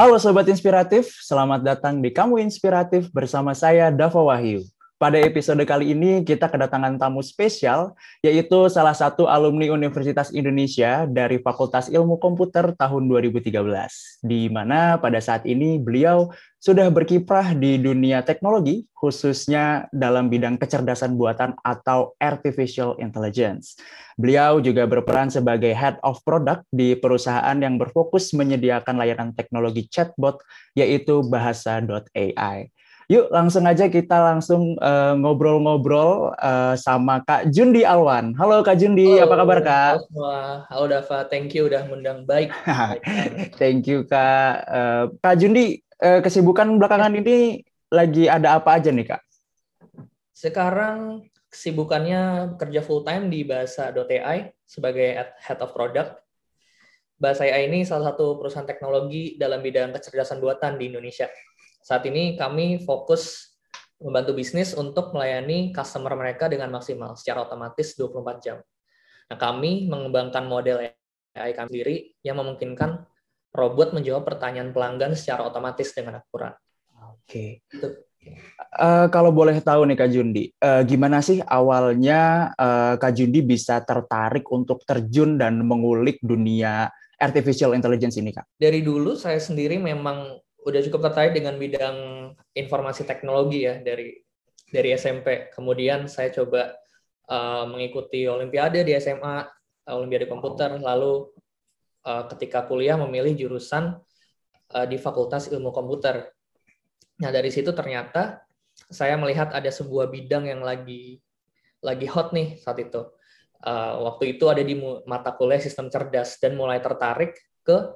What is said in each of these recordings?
Halo Sobat Inspiratif, selamat datang di Kamu Inspiratif bersama saya Dava Wahyu. Pada episode kali ini kita kedatangan tamu spesial, yaitu salah satu alumni Universitas Indonesia dari Fakultas Ilmu Komputer tahun 2013, di mana pada saat ini beliau sudah berkiprah di dunia teknologi, khususnya dalam bidang kecerdasan buatan atau artificial intelligence. Beliau juga berperan sebagai head of product di perusahaan yang berfokus menyediakan layanan teknologi chatbot, yaitu bahasa.ai. Yuk langsung aja kita langsung uh, ngobrol-ngobrol uh, sama Kak Jundi Alwan. Halo Kak Jundi, Halo, apa kabar Kak? Halo, Halo Dava, thank you udah mengundang baik. thank you Kak. Uh, Kak Jundi, uh, kesibukan belakangan ini lagi ada apa aja nih Kak? Sekarang kesibukannya kerja full time di bahasa.ai sebagai head of product. Bahasa AI ini salah satu perusahaan teknologi dalam bidang kecerdasan buatan di Indonesia. Saat ini kami fokus membantu bisnis untuk melayani customer mereka dengan maksimal secara otomatis 24 jam. Nah, kami mengembangkan model AI kami sendiri yang memungkinkan robot menjawab pertanyaan pelanggan secara otomatis dengan akurat. Oke. Okay. Uh, kalau boleh tahu nih Kak Jundi, uh, gimana sih awalnya uh, Kak Jundi bisa tertarik untuk terjun dan mengulik dunia artificial intelligence ini Kak? Dari dulu saya sendiri memang udah cukup tertarik dengan bidang informasi teknologi ya dari dari SMP. Kemudian saya coba uh, mengikuti olimpiade di SMA, olimpiade komputer, lalu uh, ketika kuliah memilih jurusan uh, di Fakultas Ilmu Komputer. Nah, dari situ ternyata saya melihat ada sebuah bidang yang lagi lagi hot nih saat itu. Uh, waktu itu ada di mata kuliah sistem cerdas dan mulai tertarik ke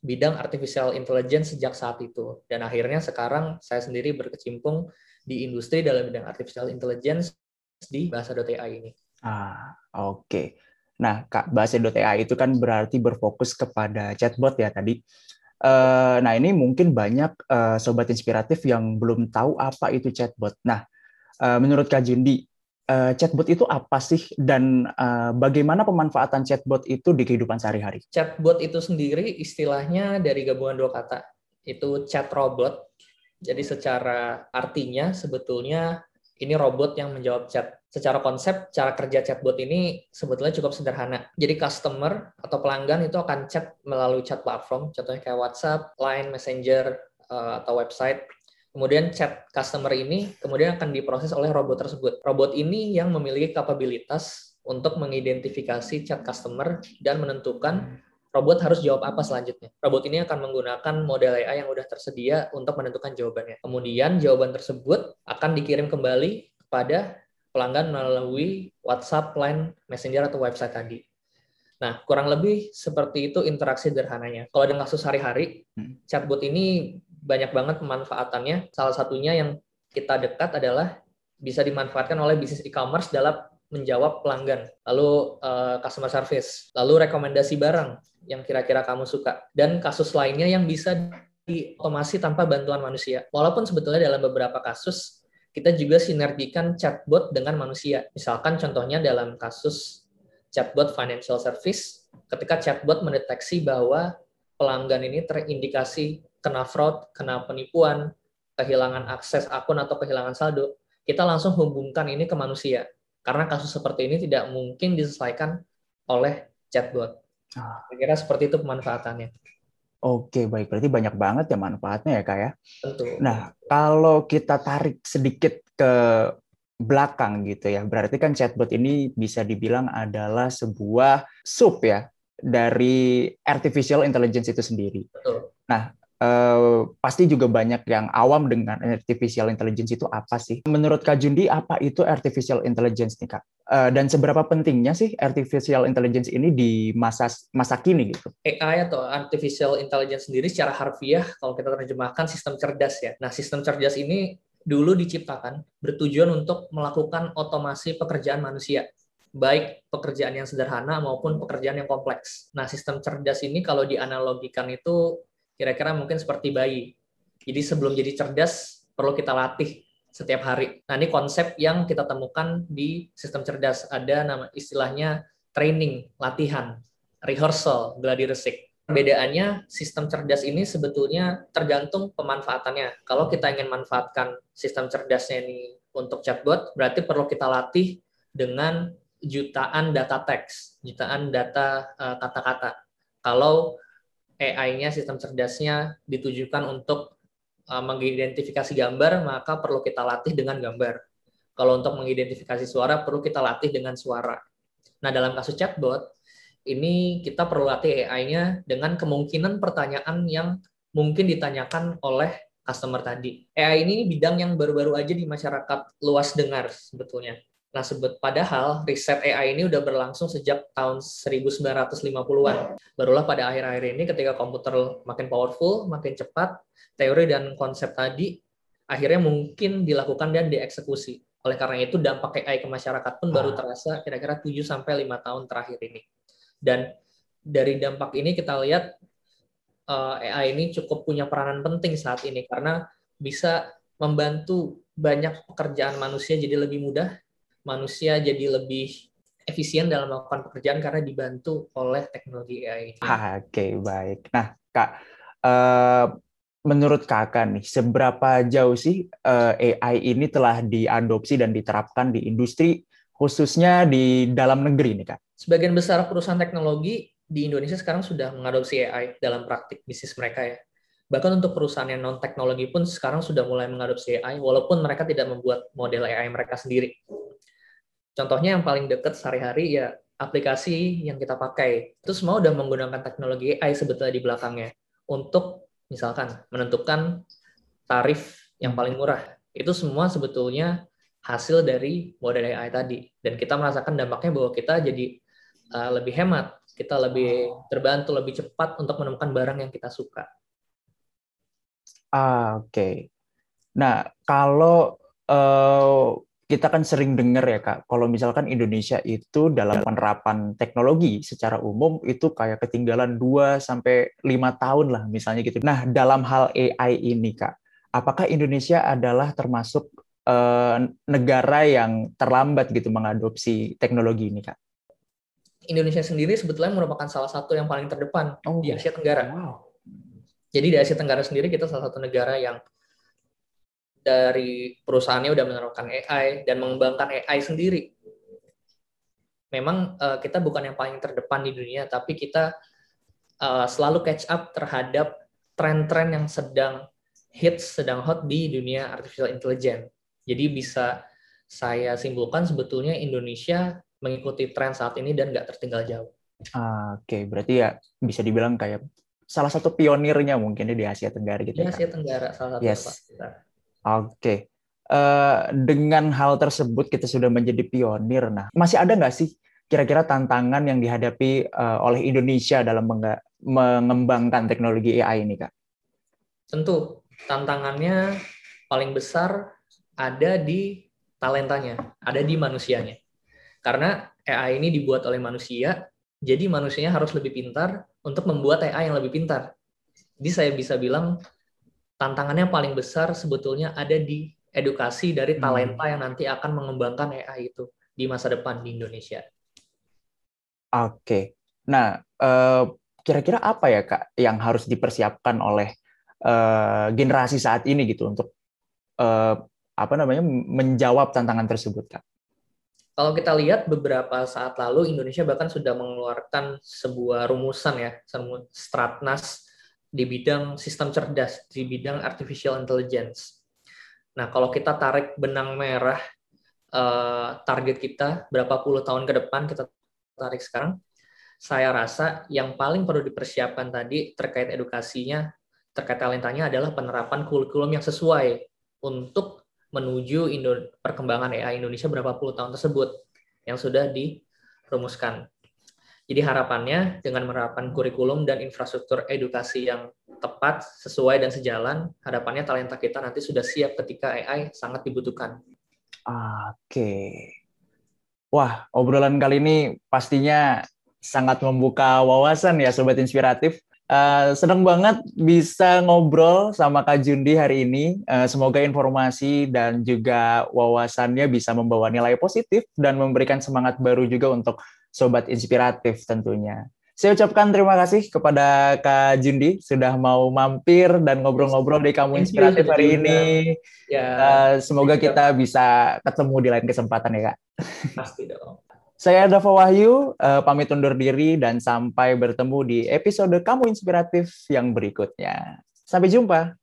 bidang artificial intelligence sejak saat itu. Dan akhirnya sekarang saya sendiri berkecimpung di industri dalam bidang artificial intelligence di bahasa.ai ini. Ah, oke. Okay. Nah, Kak, bahasa.ai itu kan berarti berfokus kepada chatbot ya tadi. Uh, nah, ini mungkin banyak uh, sobat inspiratif yang belum tahu apa itu chatbot. Nah, uh, menurut Kak Jundi, uh, chatbot itu apa sih dan uh, bagaimana pemanfaatan chatbot itu di kehidupan sehari-hari? Chatbot itu sendiri istilahnya dari gabungan dua kata. Itu chat robot. Jadi secara artinya sebetulnya ini robot yang menjawab chat. Secara konsep, cara kerja chatbot ini sebetulnya cukup sederhana. Jadi customer atau pelanggan itu akan chat melalui chat platform, contohnya kayak WhatsApp, Line, Messenger, eh, atau website Kemudian chat customer ini kemudian akan diproses oleh robot tersebut. Robot ini yang memiliki kapabilitas untuk mengidentifikasi chat customer dan menentukan robot harus jawab apa selanjutnya. Robot ini akan menggunakan model AI yang sudah tersedia untuk menentukan jawabannya. Kemudian jawaban tersebut akan dikirim kembali kepada pelanggan melalui WhatsApp, Line, Messenger, atau website tadi. Nah, kurang lebih seperti itu interaksi sederhananya. Kalau dengan kasus hari-hari, hmm. chatbot ini banyak banget pemanfaatannya. Salah satunya yang kita dekat adalah bisa dimanfaatkan oleh bisnis e-commerce dalam menjawab pelanggan, lalu uh, customer service, lalu rekomendasi barang yang kira-kira kamu suka, dan kasus lainnya yang bisa diotomasi tanpa bantuan manusia. Walaupun sebetulnya dalam beberapa kasus kita juga sinergikan chatbot dengan manusia. Misalkan contohnya dalam kasus chatbot financial service, ketika chatbot mendeteksi bahwa pelanggan ini terindikasi kena fraud, kena penipuan, kehilangan akses akun atau kehilangan saldo, kita langsung hubungkan ini ke manusia. Karena kasus seperti ini tidak mungkin diselesaikan oleh chatbot. Ah. Kira-kira seperti itu pemanfaatannya. Oke, baik. Berarti banyak banget ya manfaatnya ya, Kak ya? Tentu. Nah, kalau kita tarik sedikit ke belakang gitu ya, berarti kan chatbot ini bisa dibilang adalah sebuah sub ya dari artificial intelligence itu sendiri. Betul. Nah, Uh, pasti juga banyak yang awam dengan artificial intelligence itu apa sih? Menurut Kak Jundi, apa itu artificial intelligence nih Kak? Uh, dan seberapa pentingnya sih artificial intelligence ini di masa masa kini gitu? AI atau artificial intelligence sendiri secara harfiah kalau kita terjemahkan sistem cerdas ya. Nah, sistem cerdas ini dulu diciptakan bertujuan untuk melakukan otomasi pekerjaan manusia baik pekerjaan yang sederhana maupun pekerjaan yang kompleks. Nah, sistem cerdas ini kalau dianalogikan itu kira-kira mungkin seperti bayi. Jadi sebelum jadi cerdas, perlu kita latih setiap hari. Nah, ini konsep yang kita temukan di sistem cerdas. Ada nama istilahnya training, latihan, rehearsal, gladi resik. perbedaannya sistem cerdas ini sebetulnya tergantung pemanfaatannya. Kalau kita ingin manfaatkan sistem cerdasnya ini untuk chatbot, berarti perlu kita latih dengan jutaan data teks, jutaan data uh, kata-kata. Kalau AI-nya, sistem cerdasnya ditujukan untuk uh, mengidentifikasi gambar, maka perlu kita latih dengan gambar. Kalau untuk mengidentifikasi suara, perlu kita latih dengan suara. Nah, dalam kasus chatbot, ini kita perlu latih AI-nya dengan kemungkinan pertanyaan yang mungkin ditanyakan oleh customer tadi. AI ini bidang yang baru-baru aja di masyarakat luas dengar sebetulnya. Nah, sebut padahal riset AI ini udah berlangsung sejak tahun 1950-an. Barulah pada akhir-akhir ini ketika komputer makin powerful, makin cepat, teori dan konsep tadi akhirnya mungkin dilakukan dan dieksekusi. Oleh karena itu dampak AI ke masyarakat pun baru ah. terasa kira-kira 7 sampai 5 tahun terakhir ini. Dan dari dampak ini kita lihat eh, AI ini cukup punya peranan penting saat ini karena bisa membantu banyak pekerjaan manusia jadi lebih mudah manusia jadi lebih efisien dalam melakukan pekerjaan karena dibantu oleh teknologi AI. Ah, Oke, okay, baik. Nah, Kak, uh, menurut Kakak nih, seberapa jauh sih uh, eh, AI ini telah diadopsi dan diterapkan di industri, khususnya di dalam negeri nih, Kak? Sebagian besar perusahaan teknologi di Indonesia sekarang sudah mengadopsi AI dalam praktik bisnis mereka ya. Bahkan untuk perusahaan yang non-teknologi pun sekarang sudah mulai mengadopsi AI, walaupun mereka tidak membuat model AI mereka sendiri. Contohnya yang paling dekat sehari-hari ya aplikasi yang kita pakai. Itu semua udah menggunakan teknologi AI sebetulnya di belakangnya untuk misalkan menentukan tarif yang paling murah. Itu semua sebetulnya hasil dari model AI tadi. Dan kita merasakan dampaknya bahwa kita jadi uh, lebih hemat, kita lebih terbantu, lebih cepat untuk menemukan barang yang kita suka. Ah, oke. Okay. Nah, kalau uh, kita kan sering dengar ya kak, kalau misalkan Indonesia itu dalam penerapan teknologi secara umum itu kayak ketinggalan 2 sampai lima tahun lah misalnya gitu. Nah dalam hal AI ini kak, apakah Indonesia adalah termasuk uh, negara yang terlambat gitu mengadopsi teknologi ini kak? Indonesia sendiri sebetulnya merupakan salah satu yang paling terdepan oh. di Asia Tenggara. Wow. Jadi di Asia Tenggara sendiri kita salah satu negara yang dari perusahaannya udah menerapkan AI dan mengembangkan AI sendiri. Memang uh, kita bukan yang paling terdepan di dunia, tapi kita uh, selalu catch up terhadap tren-tren yang sedang hits, sedang hot di dunia artificial intelligence. Jadi bisa saya simpulkan sebetulnya Indonesia mengikuti tren saat ini dan nggak tertinggal jauh. Oke, okay. berarti ya bisa dibilang kayak salah satu pionirnya mungkin di Asia Tenggara gitu. Di ya, Asia Tenggara salah satu. Yes. Oke. Uh, dengan hal tersebut kita sudah menjadi pionir. Nah, masih ada nggak sih kira-kira tantangan yang dihadapi uh, oleh Indonesia dalam mengembangkan teknologi AI ini, Kak? Tentu, tantangannya paling besar ada di talentanya, ada di manusianya. Karena AI ini dibuat oleh manusia, jadi manusianya harus lebih pintar untuk membuat AI yang lebih pintar. Jadi saya bisa bilang tantangannya paling besar sebetulnya ada di edukasi dari hmm. talenta yang nanti akan mengembangkan AI itu di masa depan di Indonesia. Oke, nah eh, kira-kira apa ya kak yang harus dipersiapkan oleh uh, generasi saat ini gitu untuk uh, apa namanya menjawab tantangan tersebut kak? Kalau kita lihat beberapa saat lalu Indonesia bahkan sudah mengeluarkan sebuah rumusan ya, Stratnas di bidang sistem cerdas, di bidang artificial intelligence. Nah, kalau kita tarik benang merah uh, target kita berapa puluh tahun ke depan kita tarik sekarang, saya rasa yang paling perlu dipersiapkan tadi terkait edukasinya, terkait talentanya adalah penerapan kurikulum yang sesuai untuk menuju perkembangan AI Indonesia berapa puluh tahun tersebut yang sudah dirumuskan. Jadi harapannya dengan menerapkan kurikulum dan infrastruktur edukasi yang tepat, sesuai dan sejalan, harapannya talenta kita nanti sudah siap ketika AI sangat dibutuhkan. Oke. Wah, obrolan kali ini pastinya sangat membuka wawasan ya Sobat Inspiratif. Uh, senang banget bisa ngobrol sama Kak Jundi hari ini. Uh, semoga informasi dan juga wawasannya bisa membawa nilai positif dan memberikan semangat baru juga untuk sobat inspiratif tentunya. Saya ucapkan terima kasih kepada Kak Jundi sudah mau mampir dan ngobrol-ngobrol di Kamu Inspiratif hari ini. Ya, uh, semoga kita bisa ketemu di lain kesempatan ya Kak. Pasti dong. Saya Dava Wahyu, uh, pamit undur diri dan sampai bertemu di episode Kamu Inspiratif yang berikutnya. Sampai jumpa.